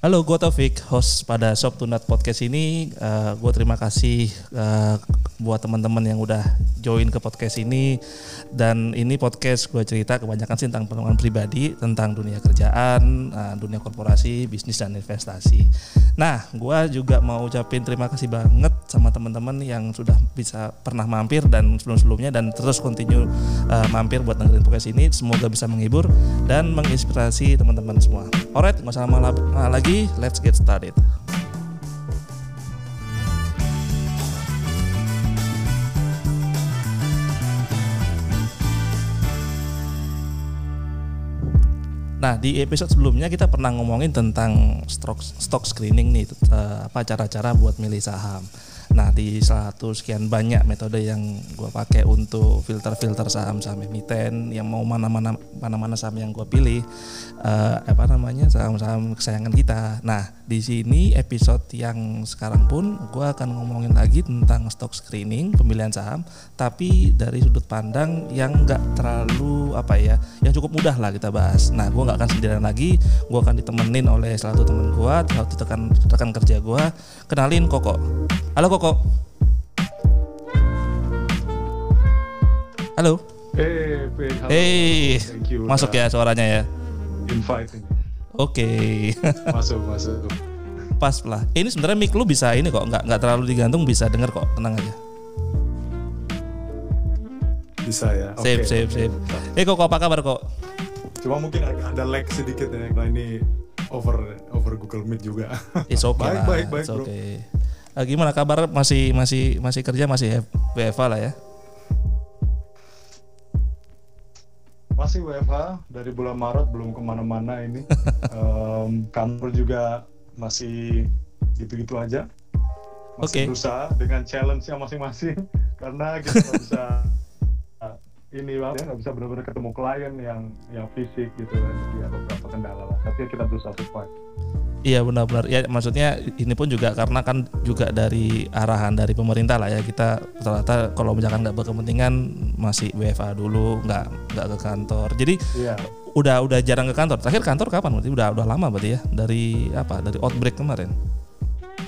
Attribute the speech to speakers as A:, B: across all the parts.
A: Halo, gue Taufik, host pada Shop Tunat Podcast ini. Uh, gue terima kasih uh, buat teman-teman yang udah join ke podcast ini. Dan ini podcast gue cerita kebanyakan sih tentang pengalaman pribadi, tentang dunia kerjaan, uh, dunia korporasi, bisnis dan investasi. Nah, gue juga mau ucapin terima kasih banget sama teman-teman yang sudah bisa pernah mampir dan sebelum-sebelumnya dan terus continue uh, mampir buat dengerin podcast ini. Semoga bisa menghibur dan menginspirasi teman-teman semua. Alright, nggak usah lama lagi, let's get started. Nah di episode sebelumnya kita pernah ngomongin tentang stock stock screening nih, eh, apa cara-cara buat milih saham. Nah di satu sekian banyak metode yang gue pakai untuk filter-filter saham-saham emiten yang mau mana-mana mana-mana saham yang gue pilih uh, apa namanya saham-saham kesayangan kita. Nah di sini episode yang sekarang pun gue akan ngomongin lagi tentang stock screening pemilihan saham, tapi dari sudut pandang yang nggak terlalu apa ya, yang cukup mudah lah kita bahas. Nah gue nggak akan sendirian lagi, gue akan ditemenin oleh salah satu teman gue, salah satu rekan kerja gue. Kenalin Koko. Halo Koko. Halo.
B: Hey,
A: halo. Hey, masuk ya suaranya ya.
B: Invite ini.
A: Oke. Okay.
B: masuk, masuk.
A: Pas lah. Ini sebenarnya mic lu bisa ini kok, nggak nggak terlalu digantung, bisa denger kok, tenang aja.
B: Bisa ya.
A: Sip, okay, sip, okay. sip. Eh kok apa kabar kok?
B: Cuma mungkin ada lag sedikit ya, karena ini over over Google Meet juga.
A: It's okay baik, baik, baik, It's bro. Uh, gimana kabar masih masih masih kerja masih WFH lah ya?
B: Masih WFH dari bulan Maret belum ke mana-mana ini. um, kantor juga masih gitu-gitu aja. Masih okay. berusaha dengan challenge-nya masing-masing karena kita bisa ini lah ya nggak bisa benar-benar ketemu klien yang yang fisik gitu kan jadi ada beberapa kendala lah tapi kita berusaha survive
A: Iya benar-benar. Ya maksudnya ini pun juga karena kan juga dari arahan dari pemerintah lah ya. Kita rata-rata kalau misalkan nggak berkepentingan masih WFA dulu nggak nggak ke kantor. Jadi iya. udah udah jarang ke kantor. Terakhir kantor kapan? Berarti udah udah lama berarti ya? Dari apa? Dari outbreak kemarin?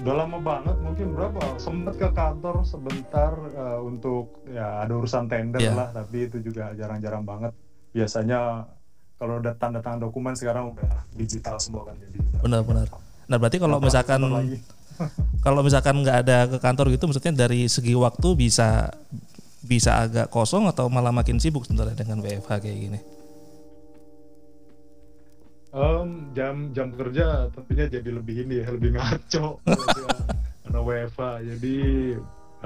B: Udah lama banget mungkin berapa? Sempet ke kantor sebentar uh, untuk ya ada urusan tender yeah. lah. Tapi itu juga jarang-jarang banget. Biasanya kalau udah tanda tangan dokumen sekarang udah digital semua kan jadi
A: benar-benar nah berarti kalau misalkan kalau misalkan nggak ada ke kantor gitu maksudnya dari segi waktu bisa bisa agak kosong atau malah makin sibuk sebenarnya dengan WFH kayak gini?
B: Um, jam jam kerja tentunya jadi lebih ini ya lebih ngaco. Karena WFH jadi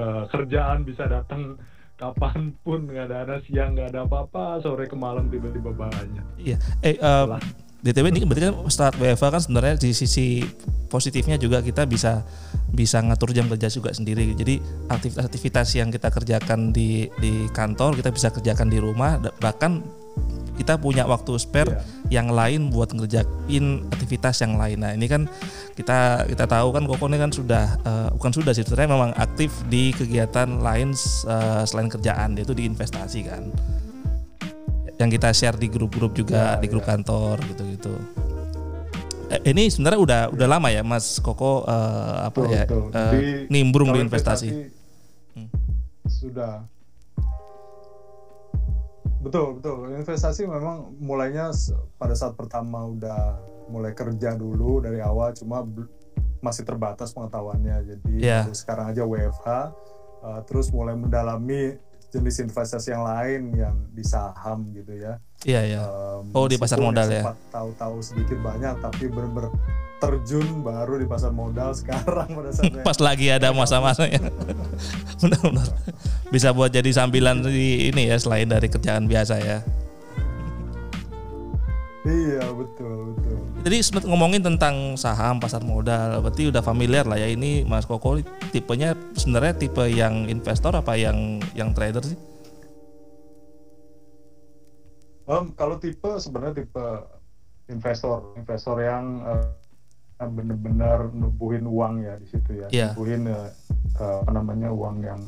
B: uh, kerjaan bisa datang kapan pun nggak ada, ada siang nggak ada apa-apa sore ke malam tiba-tiba banyak.
A: Iya. Eh uh, DTW ini berarti kan start WFA kan sebenarnya di sisi positifnya juga kita bisa bisa ngatur jam kerja juga sendiri. Jadi aktivitas-aktivitas yang kita kerjakan di di kantor kita bisa kerjakan di rumah bahkan kita punya waktu spare yeah. yang lain buat ngerjain aktivitas yang lain. Nah ini kan kita kita tahu kan Koko ini kan sudah uh, bukan sudah sih sebenarnya memang aktif di kegiatan lain uh, selain kerjaan yaitu di investasi kan. Yang kita share di grup-grup juga yeah, di grup yeah. kantor gitu-gitu. Eh, ini sebenarnya udah udah lama ya Mas Koko uh, apa betul, ya betul. Uh, di, nimbrung di investasi. investasi
B: hmm. Sudah Betul, betul. Investasi memang mulainya pada saat pertama udah mulai kerja dulu dari awal cuma masih terbatas pengetahuannya. Jadi yeah. sekarang aja WFH uh, terus mulai mendalami jenis investasi yang lain yang di saham gitu ya.
A: Iya, iya. Um, oh, di pasar modal ya.
B: Tahu-tahu sedikit banyak tapi benar-benar terjun baru di pasar modal sekarang pada saatnya.
A: Pas lagi ada masa-masanya. Benar-benar. Bisa buat jadi sambilan di ini ya selain dari kerjaan biasa ya.
B: Iya betul betul.
A: Jadi ngomongin tentang saham pasar modal, berarti udah familiar lah ya ini Mas Koko tipenya sebenarnya tipe yang investor apa yang yang trader sih?
B: Um, kalau tipe sebenarnya tipe investor, investor yang uh, benar-benar nubuhin uang ya di situ ya. Yeah. nubuhin uh, apa namanya uang yang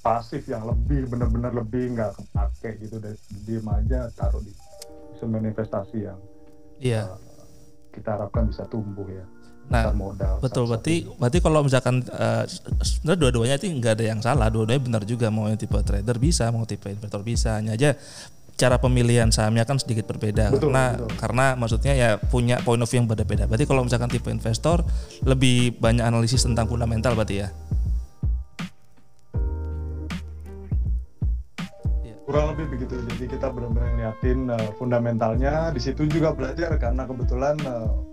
B: pasif yang lebih benar-benar lebih nggak kepake gitu. Dari diem aja taruh di instrumen investasi yang
A: yeah. uh,
B: kita harapkan bisa tumbuh ya.
A: Nah, modal. Betul, berarti berarti kalau misalkan uh, sebenarnya dua-duanya itu nggak ada yang salah, dua-duanya benar juga. Mau yang tipe trader bisa, mau tipe investor bisa, hanya aja cara pemilihan sahamnya kan sedikit berbeda betul, karena betul. karena maksudnya ya punya point of view yang berbeda. Berarti kalau misalkan tipe investor lebih banyak analisis tentang fundamental berarti ya.
B: Iya. kurang lebih begitu jadi kita benar-benar ngeliatin uh, fundamentalnya di situ juga belajar karena kebetulan uh,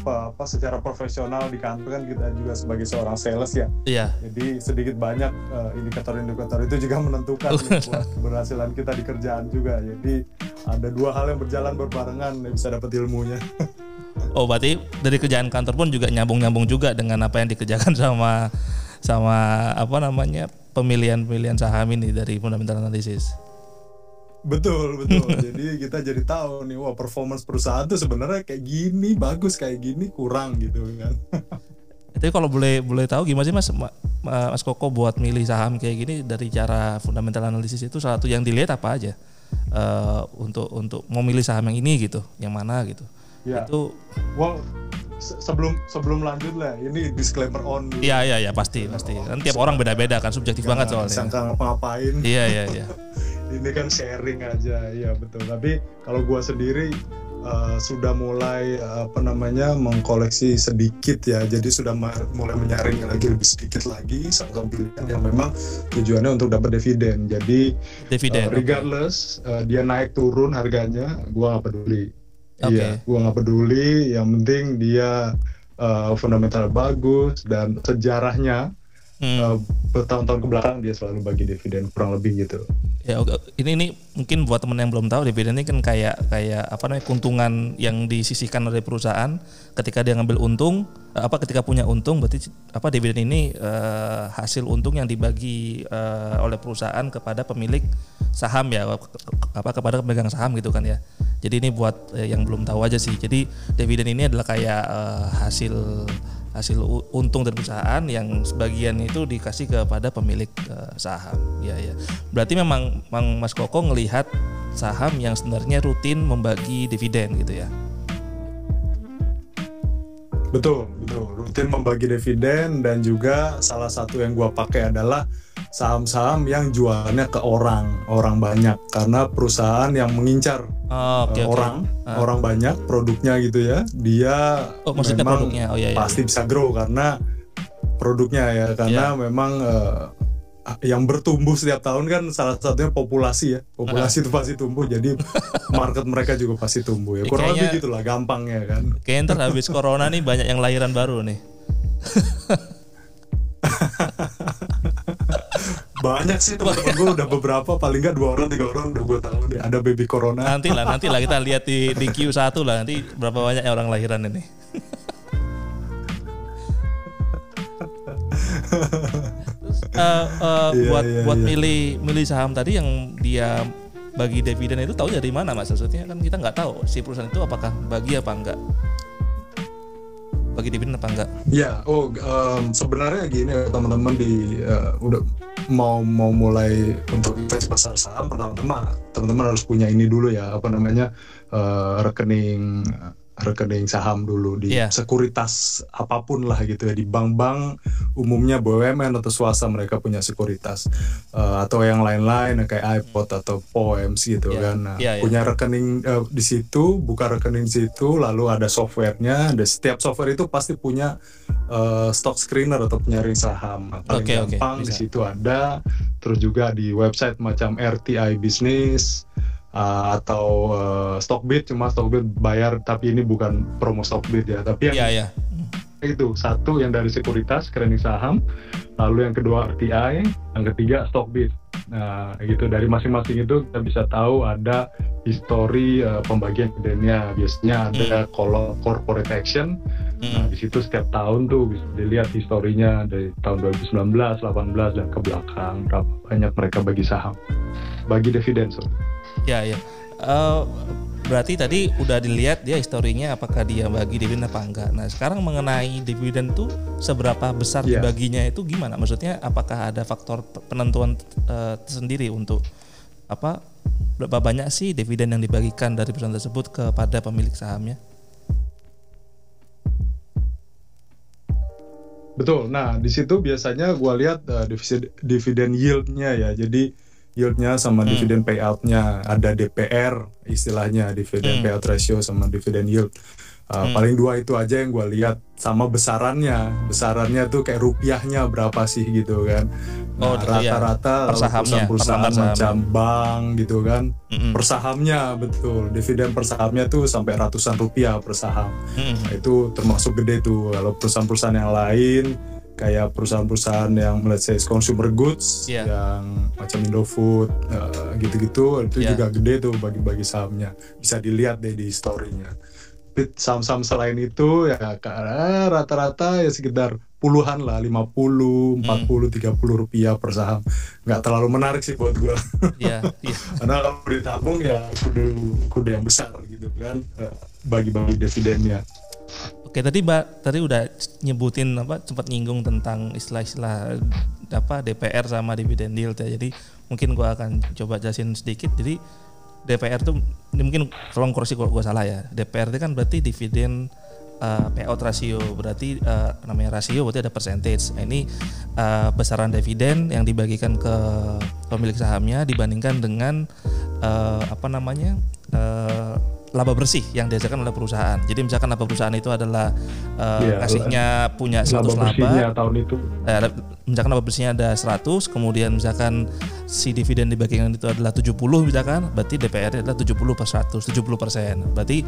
B: apa, apa secara profesional di kantor kan kita juga sebagai seorang sales ya.
A: Iya.
B: Jadi sedikit banyak uh, indikator-indikator itu juga menentukan buat keberhasilan kita di kerjaan juga. Jadi ada dua hal yang berjalan berbarengan yang bisa dapat ilmunya.
A: oh, berarti dari kerjaan kantor pun juga nyambung-nyambung juga dengan apa yang dikerjakan sama sama apa namanya pemilihan-pemilihan saham ini dari fundamental analysis.
B: Betul, betul. jadi kita jadi tahu nih, wah performance perusahaan tuh sebenarnya kayak gini, bagus kayak gini, kurang gitu kan.
A: Tapi kalau boleh boleh tahu gimana sih Mas Mas Koko buat milih saham kayak gini dari cara fundamental analisis itu salah satu yang dilihat apa aja uh, untuk untuk mau milih saham yang ini gitu, yang mana gitu.
B: Ya. Itu well sebelum sebelum lanjut lah ini disclaimer on
A: Iya iya iya pasti pasti. Kan tiap orang beda-beda kan subjektif banget soalnya.
B: Sangka ngapa-ngapain.
A: Iya iya iya.
B: ini kan sharing aja ya betul. Tapi kalau gua sendiri uh, sudah mulai uh, apa namanya mengkoleksi sedikit ya. Jadi sudah mulai menyaring lagi lebih sedikit lagi saham pilihan yang memang tujuannya untuk dapat dividen. Jadi
A: dividen uh,
B: regardless okay. uh, dia naik turun harganya gua nggak peduli. Okay. iya gua nggak peduli. Yang penting dia uh, fundamental bagus dan sejarahnya hmm. uh, bertahun-tahun ke belakang dia selalu bagi dividen kurang lebih gitu.
A: Ya oke ini ini mungkin buat teman yang belum tahu dividen ini kan kayak kayak apa namanya keuntungan yang disisihkan oleh perusahaan ketika dia ngambil untung eh, apa ketika punya untung berarti apa dividen ini uh, hasil untung yang dibagi uh, oleh perusahaan kepada pemilik saham ya apa kepada pemegang saham gitu kan ya. Jadi ini buat uh, yang belum tahu aja sih. Jadi dividen ini adalah kayak uh, hasil hasil untung dari perusahaan yang sebagian itu dikasih kepada pemilik uh, saham. Ya ya. Berarti memang Mang Mas Koko ngelihat saham yang sebenarnya rutin membagi dividen gitu ya.
B: Betul, betul. Rutin membagi dividen dan juga salah satu yang gua pakai adalah saham-saham yang jualnya ke orang, orang banyak karena perusahaan yang mengincar oh, okay, uh, orang, okay. orang banyak produknya gitu ya. Dia
A: oh, memang produknya. Oh, iya,
B: iya. pasti bisa grow karena produknya ya karena yeah. memang uh, yang bertumbuh setiap tahun kan salah satunya populasi ya populasi uh. itu pasti tumbuh jadi market mereka juga pasti tumbuh ya kurang lebih gitulah gampangnya kan
A: kayaknya ntar habis corona nih banyak yang lahiran baru nih
B: banyak sih teman-teman. Gue udah beberapa paling nggak dua orang tiga orang udah gue tahu deh ada baby corona.
A: Nanti lah nanti lah kita lihat di di Q1 lah. Nanti berapa banyak orang lahiran ini. Terus, uh, uh, yeah, buat yeah, buat yeah. milih milih saham tadi yang dia bagi dividen itu tahu dari mana mas? Maksudnya kan kita nggak tahu si perusahaan itu apakah bagi apa enggak bagi dividen apa enggak?
B: Ya, oh um, sebenarnya gini teman-teman di uh, udah mau mau mulai untuk invest pasar saham pertama-tama teman-teman harus punya ini dulu ya apa namanya uh, rekening rekening saham dulu di yeah. sekuritas apa pun lah gitu ya di bank-bank umumnya BUMN atau swasta mereka punya sekuritas uh, atau yang lain-lain kayak iPod atau POEMS gitu yeah. kan nah, yeah, yeah. punya rekening uh, di situ buka rekening di situ lalu ada softwarenya dan setiap software itu pasti punya uh, stock screener atau penyaring saham nah, paling okay, gampang okay. di situ ada terus juga di website macam RTI Business uh, atau uh, Stockbit cuma Stockbit bayar tapi ini bukan promo Stockbit ya tapi yang yeah, yeah. itu satu yang dari sekuritas rekening saham lalu yang kedua RTI yang ketiga Stockbit nah gitu dari masing-masing itu kita bisa tahu ada histori uh, pembagian dividennya biasanya ada hmm. kolom corporate action hmm. nah di situ setiap tahun tuh bisa dilihat historinya dari tahun 2019 18 dan ke belakang berapa banyak mereka bagi saham bagi dividen so.
A: Ya ya. Uh, berarti tadi udah dilihat dia historinya apakah dia bagi dividen apa enggak. Nah sekarang mengenai dividen tuh seberapa besar yeah. dibaginya itu gimana? Maksudnya apakah ada faktor penentuan uh, tersendiri untuk apa berapa banyak sih dividen yang dibagikan dari perusahaan tersebut kepada pemilik sahamnya?
B: Betul. Nah, di situ biasanya gue lihat uh, dividen, dividen yieldnya ya. Jadi yieldnya sama hmm. dividen payoutnya ada DPR istilahnya dividen hmm. payout ratio sama dividen yield uh, hmm. paling dua itu aja yang gue lihat sama besarannya besarannya tuh kayak rupiahnya berapa sih gitu kan
A: nah, oh, iya. rata-rata
B: iya. perusahaan-perusahaan macam bank gitu kan hmm. persahamnya betul dividen persahamnya tuh sampai ratusan rupiah per saham hmm. nah, itu termasuk gede tuh kalau perusahaan-perusahaan yang lain kayak perusahaan-perusahaan yang let's say consumer goods yeah. yang macam Indofood uh, gitu-gitu itu yeah. juga gede tuh bagi-bagi sahamnya bisa dilihat deh di storynya saham-saham selain itu ya rata-rata ya sekitar puluhan lah 50, 40, hmm. 30 rupiah per saham nggak terlalu menarik sih buat gue yeah, yeah. karena kalau ditabung ya kudu kudu yang besar gitu kan eh, bagi-bagi dividennya
A: Oke tadi Mbak tadi udah nyebutin apa sempat nyinggung tentang istilah-istilah apa DPR sama dividen yield ya. Jadi mungkin gua akan coba jelasin sedikit. Jadi DPR tuh ini mungkin tolong koreksi kalau gua salah ya. DPR itu kan berarti dividen uh, payout ratio berarti uh, namanya rasio berarti ada percentage. Nah, ini uh, besaran dividen yang dibagikan ke pemilik sahamnya dibandingkan dengan uh, apa namanya laba bersih yang dihasilkan oleh perusahaan. Jadi misalkan laba perusahaan itu adalah uh, ya, kasihnya punya 100 laba, laba
B: tahun itu.
A: Eh, misalkan laba bersihnya ada 100, kemudian misalkan si dividen dibagikan itu adalah 70 misalkan, berarti DPR adalah 70 per 100, 70 persen. Berarti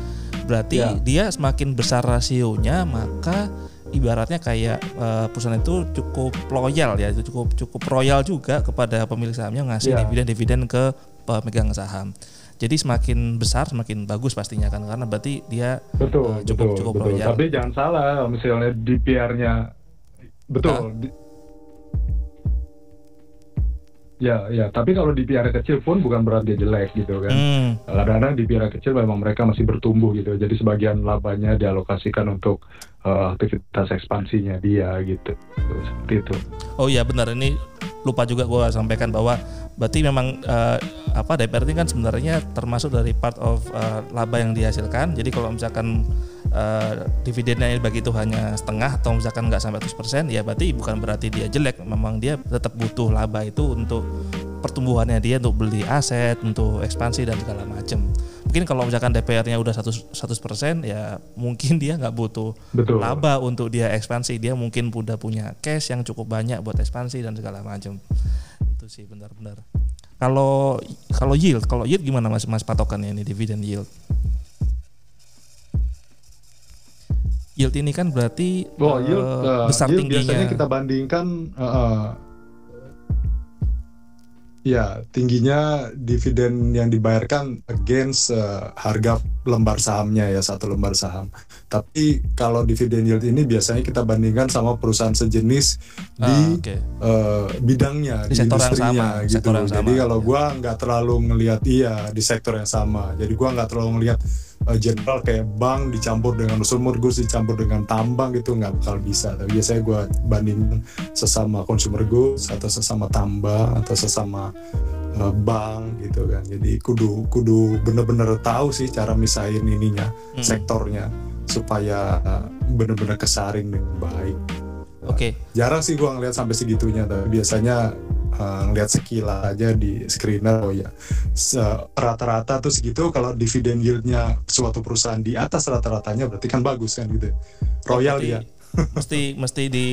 A: berarti ya. dia semakin besar rasionya maka ibaratnya kayak uh, perusahaan itu cukup loyal ya, itu cukup cukup royal juga kepada pemilik sahamnya ngasih ya. dividen-dividen ke pemegang saham. Jadi semakin besar semakin bagus pastinya kan karena berarti dia
B: betul, uh, cukup betul, cukup betul. royal. Tapi jangan salah misalnya DPR-nya betul. Nah. Ya, ya. Tapi kalau di DPR kecil pun bukan berarti dia jelek gitu kan. Hmm. Kadang-kadang DPR kecil memang mereka masih bertumbuh gitu. Jadi sebagian labanya dialokasikan untuk uh, aktivitas ekspansinya dia gitu. Seperti itu.
A: Oh iya benar ini lupa juga gue sampaikan bahwa berarti memang uh, apa DPR ini kan sebenarnya termasuk dari part of uh, laba yang dihasilkan. Jadi kalau misalkan uh, dividennya bagi itu hanya setengah atau misalkan nggak sampai 100% ya berarti bukan berarti dia jelek. Memang dia tetap butuh laba itu untuk pertumbuhannya dia untuk beli aset, untuk ekspansi dan segala macam. Mungkin kalau misalkan DPR-nya udah 100 100% ya mungkin dia nggak butuh Betul. laba untuk dia ekspansi. Dia mungkin udah punya cash yang cukup banyak buat ekspansi dan segala macam itu sih benar-benar kalau kalau yield kalau yield gimana mas mas patokannya ini dividen yield? Yield ini kan berarti
B: oh, yield, uh, besar yield tingginya. biasanya kita bandingkan uh, Ya, tingginya dividen yang dibayarkan against uh, harga lembar sahamnya ya satu lembar saham. Tapi kalau dividen yield ini biasanya kita bandingkan sama perusahaan sejenis ah, di okay. uh, eh, bidangnya,
A: di, di industrinya sama, gitu.
B: Jadi kalau ya. gua nggak terlalu ngelihat iya di sektor yang sama. Jadi gua nggak terlalu ngelihat general kayak bank dicampur dengan consumer goods dicampur dengan tambang gitu nggak bakal bisa tapi biasanya gue banding sesama consumer goods atau sesama tambang atau sesama uh, bank gitu kan jadi kudu kudu bener-bener tahu sih cara misahin ininya hmm. sektornya supaya uh, bener-bener kesaring dengan baik
A: Oke. Okay.
B: Jarang sih gua ngeliat sampai segitunya, tapi biasanya uh, ngeliat sekilas aja di screener oh ya rata-rata tuh segitu kalau dividen yieldnya suatu perusahaan di atas rata-ratanya berarti kan bagus kan gitu. Royal ya.
A: mesti mesti di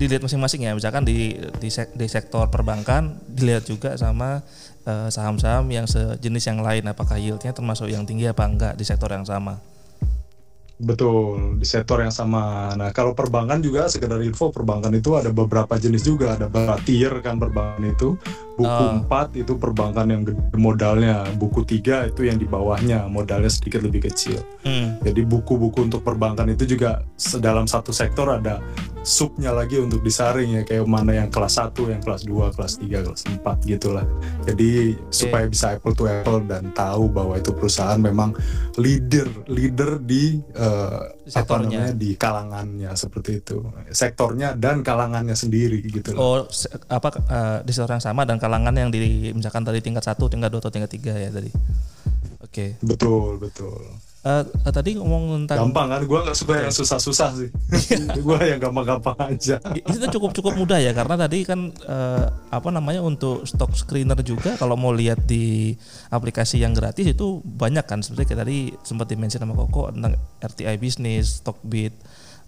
A: dilihat masing-masing ya misalkan di di, sek, di sektor perbankan dilihat juga sama uh, saham-saham yang sejenis yang lain apakah yieldnya termasuk yang tinggi apa enggak di sektor yang sama
B: Betul, di sektor yang sama. Nah, kalau perbankan juga sekedar info, perbankan itu ada beberapa jenis juga, ada tier kan perbankan itu. Buku oh. 4 itu perbankan yang gede modalnya, buku 3 itu yang di bawahnya, modalnya sedikit lebih kecil. Hmm. Jadi buku-buku untuk perbankan itu juga dalam satu sektor ada subnya lagi untuk disaring ya kayak mana yang kelas 1, yang kelas 2, kelas 3, kelas 4 gitulah. Jadi okay. supaya bisa apple to apple dan tahu bahwa itu perusahaan memang leader leader di uh, apa namanya di kalangannya seperti itu. Sektornya dan kalangannya sendiri gitu
A: loh. Oh, apa uh, di sektor yang sama dan kalangan yang di misalkan tadi tingkat 1, tingkat 2 atau tingkat 3 ya tadi. Oke. Okay.
B: Betul, betul.
A: uh, uh, tadi ngomong tentang
B: gampang kan gue nggak suka yang susah-susah sih gue yang gampang-gampang aja
A: itu cukup cukup mudah ya karena tadi kan uh, apa namanya untuk stock screener juga kalau mau lihat di aplikasi yang gratis itu banyak kan seperti kayak tadi sempat dimention sama Koko tentang RTI Business, Stockbit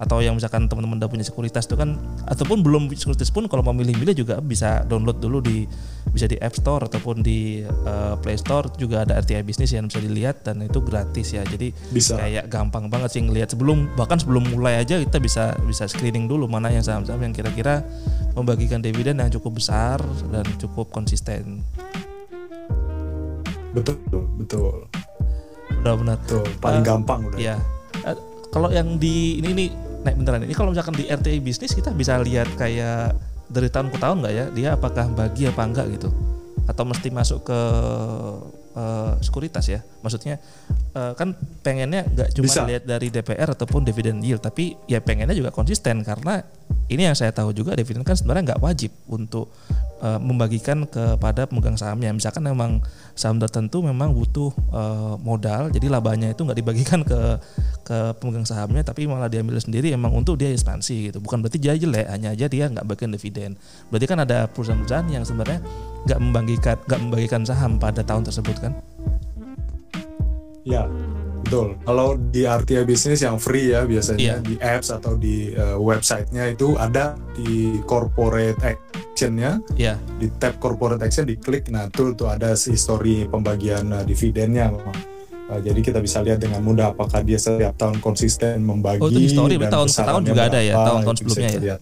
A: atau yang misalkan teman-teman udah punya sekuritas itu kan ataupun belum sekuritas pun kalau mau milih-milih juga bisa download dulu di bisa di App Store ataupun di uh, Play Store. Juga ada RTI bisnis yang bisa dilihat dan itu gratis ya. Jadi bisa. kayak gampang banget sih ngelihat. Sebelum bahkan sebelum mulai aja kita bisa bisa screening dulu mana yang saham-saham yang kira-kira membagikan dividen yang cukup besar dan cukup konsisten.
B: Betul betul.
A: Benar-benar.
B: Tuh paling uh, gampang udah.
A: ya kalau yang di ini ini naik beneran ini kalau misalkan di RTI bisnis kita bisa lihat kayak dari tahun ke tahun nggak ya? Dia apakah bagi apa enggak gitu? Atau mesti masuk ke uh, sekuritas ya? Maksudnya uh, kan pengennya nggak cuma Bisa. lihat dari DPR ataupun dividen yield tapi ya pengennya juga konsisten karena ini yang saya tahu juga dividen kan sebenarnya nggak wajib untuk uh, membagikan kepada pemegang sahamnya. Misalkan memang saham tertentu memang butuh uh, modal, jadi labanya itu nggak dibagikan ke ke pemegang sahamnya, tapi malah diambil sendiri emang untuk dia ekspansi gitu. Bukan berarti dia jelek, hanya aja dia nggak bagian dividen. Berarti kan ada perusahaan-perusahaan yang sebenarnya nggak membagikan nggak membagikan saham pada tahun tersebut kan?
B: Ya, Betul. Kalau di RTA bisnis yang free ya biasanya yeah. di apps atau di uh, websitenya itu ada di corporate actionnya.
A: Yeah.
B: Di tab corporate action diklik, nah tuh tuh ada history pembagian uh, dividennya. Uh, jadi kita bisa lihat dengan mudah apakah dia setiap tahun konsisten membagi. Oh
A: itu history dan tahun ke tahun juga ada ya tahun-tahun sebelumnya ya.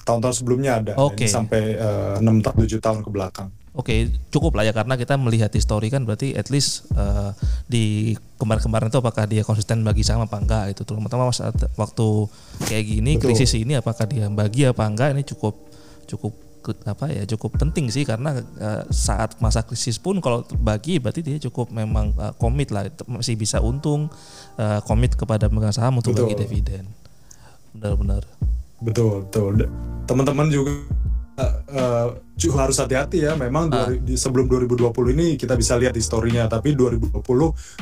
B: Tahun-tahun sebelumnya ada.
A: Okay.
B: Sampai enam uh, tujuh tahun ke belakang.
A: Oke, cukup lah ya karena kita melihat histori kan berarti at least uh, di kemarin-kemarin itu apakah dia konsisten bagi sama apa enggak itu terutama saat waktu kayak gini Betul. krisis ini apakah dia bagi apa enggak ini cukup cukup apa ya cukup penting sih. Karena uh, saat masa krisis pun kalau bagi berarti dia cukup memang uh, komit lah masih bisa untung uh, komit kepada pemegang saham untuk betul. bagi dividen. Benar-benar.
B: Betul betul. Teman-teman juga uh, harus hati-hati ya. Memang uh. di, sebelum 2020 ini kita bisa lihat historinya, tapi 2020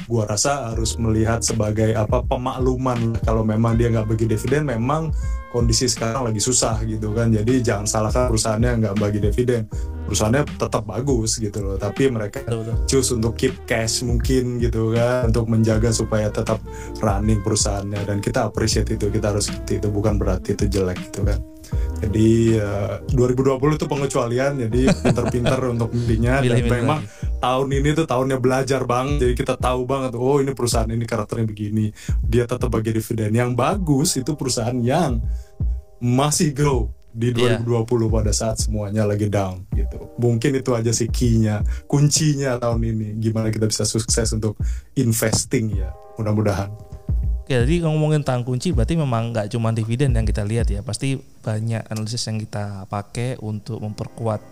B: gua rasa harus melihat sebagai apa pemakluman kalau memang dia nggak bagi dividen, memang kondisi sekarang lagi susah gitu kan. Jadi jangan salahkan perusahaannya nggak bagi dividen. Perusahaannya tetap bagus gitu loh, tapi mereka choose untuk keep cash mungkin gitu kan untuk menjaga supaya tetap running perusahaannya dan kita appreciate itu. Kita harus itu bukan berarti itu jelek gitu kan. Jadi uh, 2020 itu pengecualian, jadi pinter-pinter untuk milihnya. Dan memang tahun ini tuh tahunnya belajar bang. Jadi kita tahu banget, oh ini perusahaan ini karakternya begini. Dia tetap bagi dividen. Yang bagus itu perusahaan yang masih grow di 2020 yeah. pada saat semuanya lagi down gitu. Mungkin itu aja sih key-nya, kuncinya tahun ini. Gimana kita bisa sukses untuk investing ya. Mudah-mudahan.
A: Oke, jadi ngomongin tentang kunci berarti memang nggak cuma dividen yang kita lihat ya, pasti banyak analisis yang kita pakai untuk memperkuat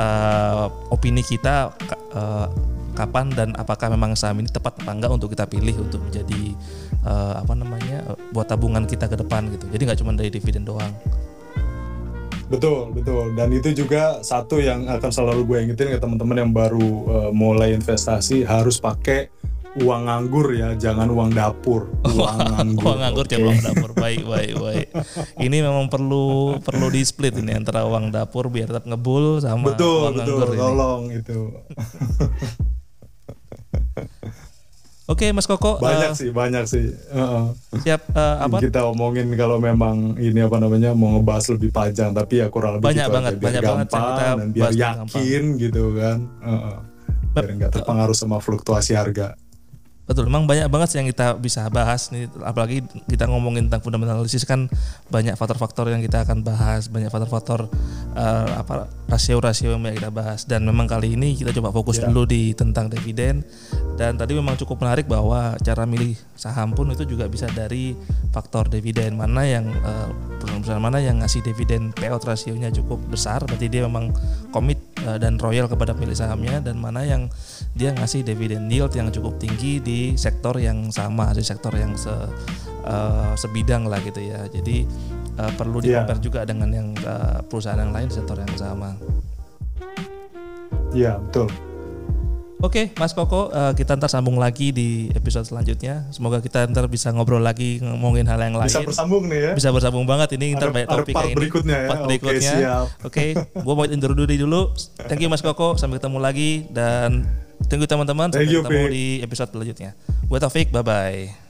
A: uh, opini kita uh, kapan dan apakah memang saham ini tepat apa enggak untuk kita pilih untuk menjadi uh, apa namanya buat tabungan kita ke depan gitu. Jadi nggak cuma dari dividen doang.
B: Betul, betul. Dan itu juga satu yang akan selalu gue ingetin ke teman-teman yang baru uh, mulai investasi harus pakai uang nganggur ya, jangan uang dapur.
A: Uang nganggur. uang nganggur okay. jangan uang dapur. Baik, baik, baik. Ini memang perlu perlu di split ini antara uang dapur biar tetap ngebul sama
B: betul,
A: uang
B: betul, nganggur tolong ini. itu.
A: Oke, Mas Koko.
B: Banyak uh, sih, banyak sih. Uh,
A: siap uh, apa?
B: Kita omongin kalau memang ini apa namanya mau ngebahas lebih panjang, tapi ya kurang lebih
A: banyak banget,
B: biar
A: banyak
B: gampang
A: banget kita
B: dan biar yakin gampang. gitu kan. Uh. Biar nggak terpengaruh sama fluktuasi harga.
A: Betul, memang banyak banget sih yang kita bisa bahas nih, apalagi kita ngomongin tentang fundamental analisis kan banyak faktor-faktor yang kita akan bahas, banyak faktor-faktor uh, apa rasio-rasio yang kita bahas. Dan memang kali ini kita coba fokus yeah. dulu di tentang dividen. Dan tadi memang cukup menarik bahwa cara milih saham pun itu juga bisa dari faktor dividen. Mana yang uh, perusahaan mana yang ngasih dividen payout rasionya cukup besar. Berarti dia memang komit uh, dan royal kepada pilih sahamnya. Dan mana yang dia ngasih dividen yield yang cukup tinggi di sektor yang sama di sektor yang se uh, sebidang lah gitu ya. Jadi uh, perlu di yeah. juga dengan yang uh, perusahaan yang lain di sektor yang sama.
B: Iya betul
A: Oke, Mas Koko, uh, kita ntar sambung lagi di episode selanjutnya. Semoga kita ntar bisa ngobrol lagi ngomongin hal yang lain.
B: Bisa bersambung nih ya.
A: Bisa bersambung banget ini ntar banyak topik
B: ini. berikutnya ya.
A: Part berikutnya. Oke, okay, gua mau introduce dulu. Thank you Mas Koko, sampai ketemu lagi dan tunggu teman-teman sampai ketemu di episode selanjutnya. Gue Taufik, bye bye.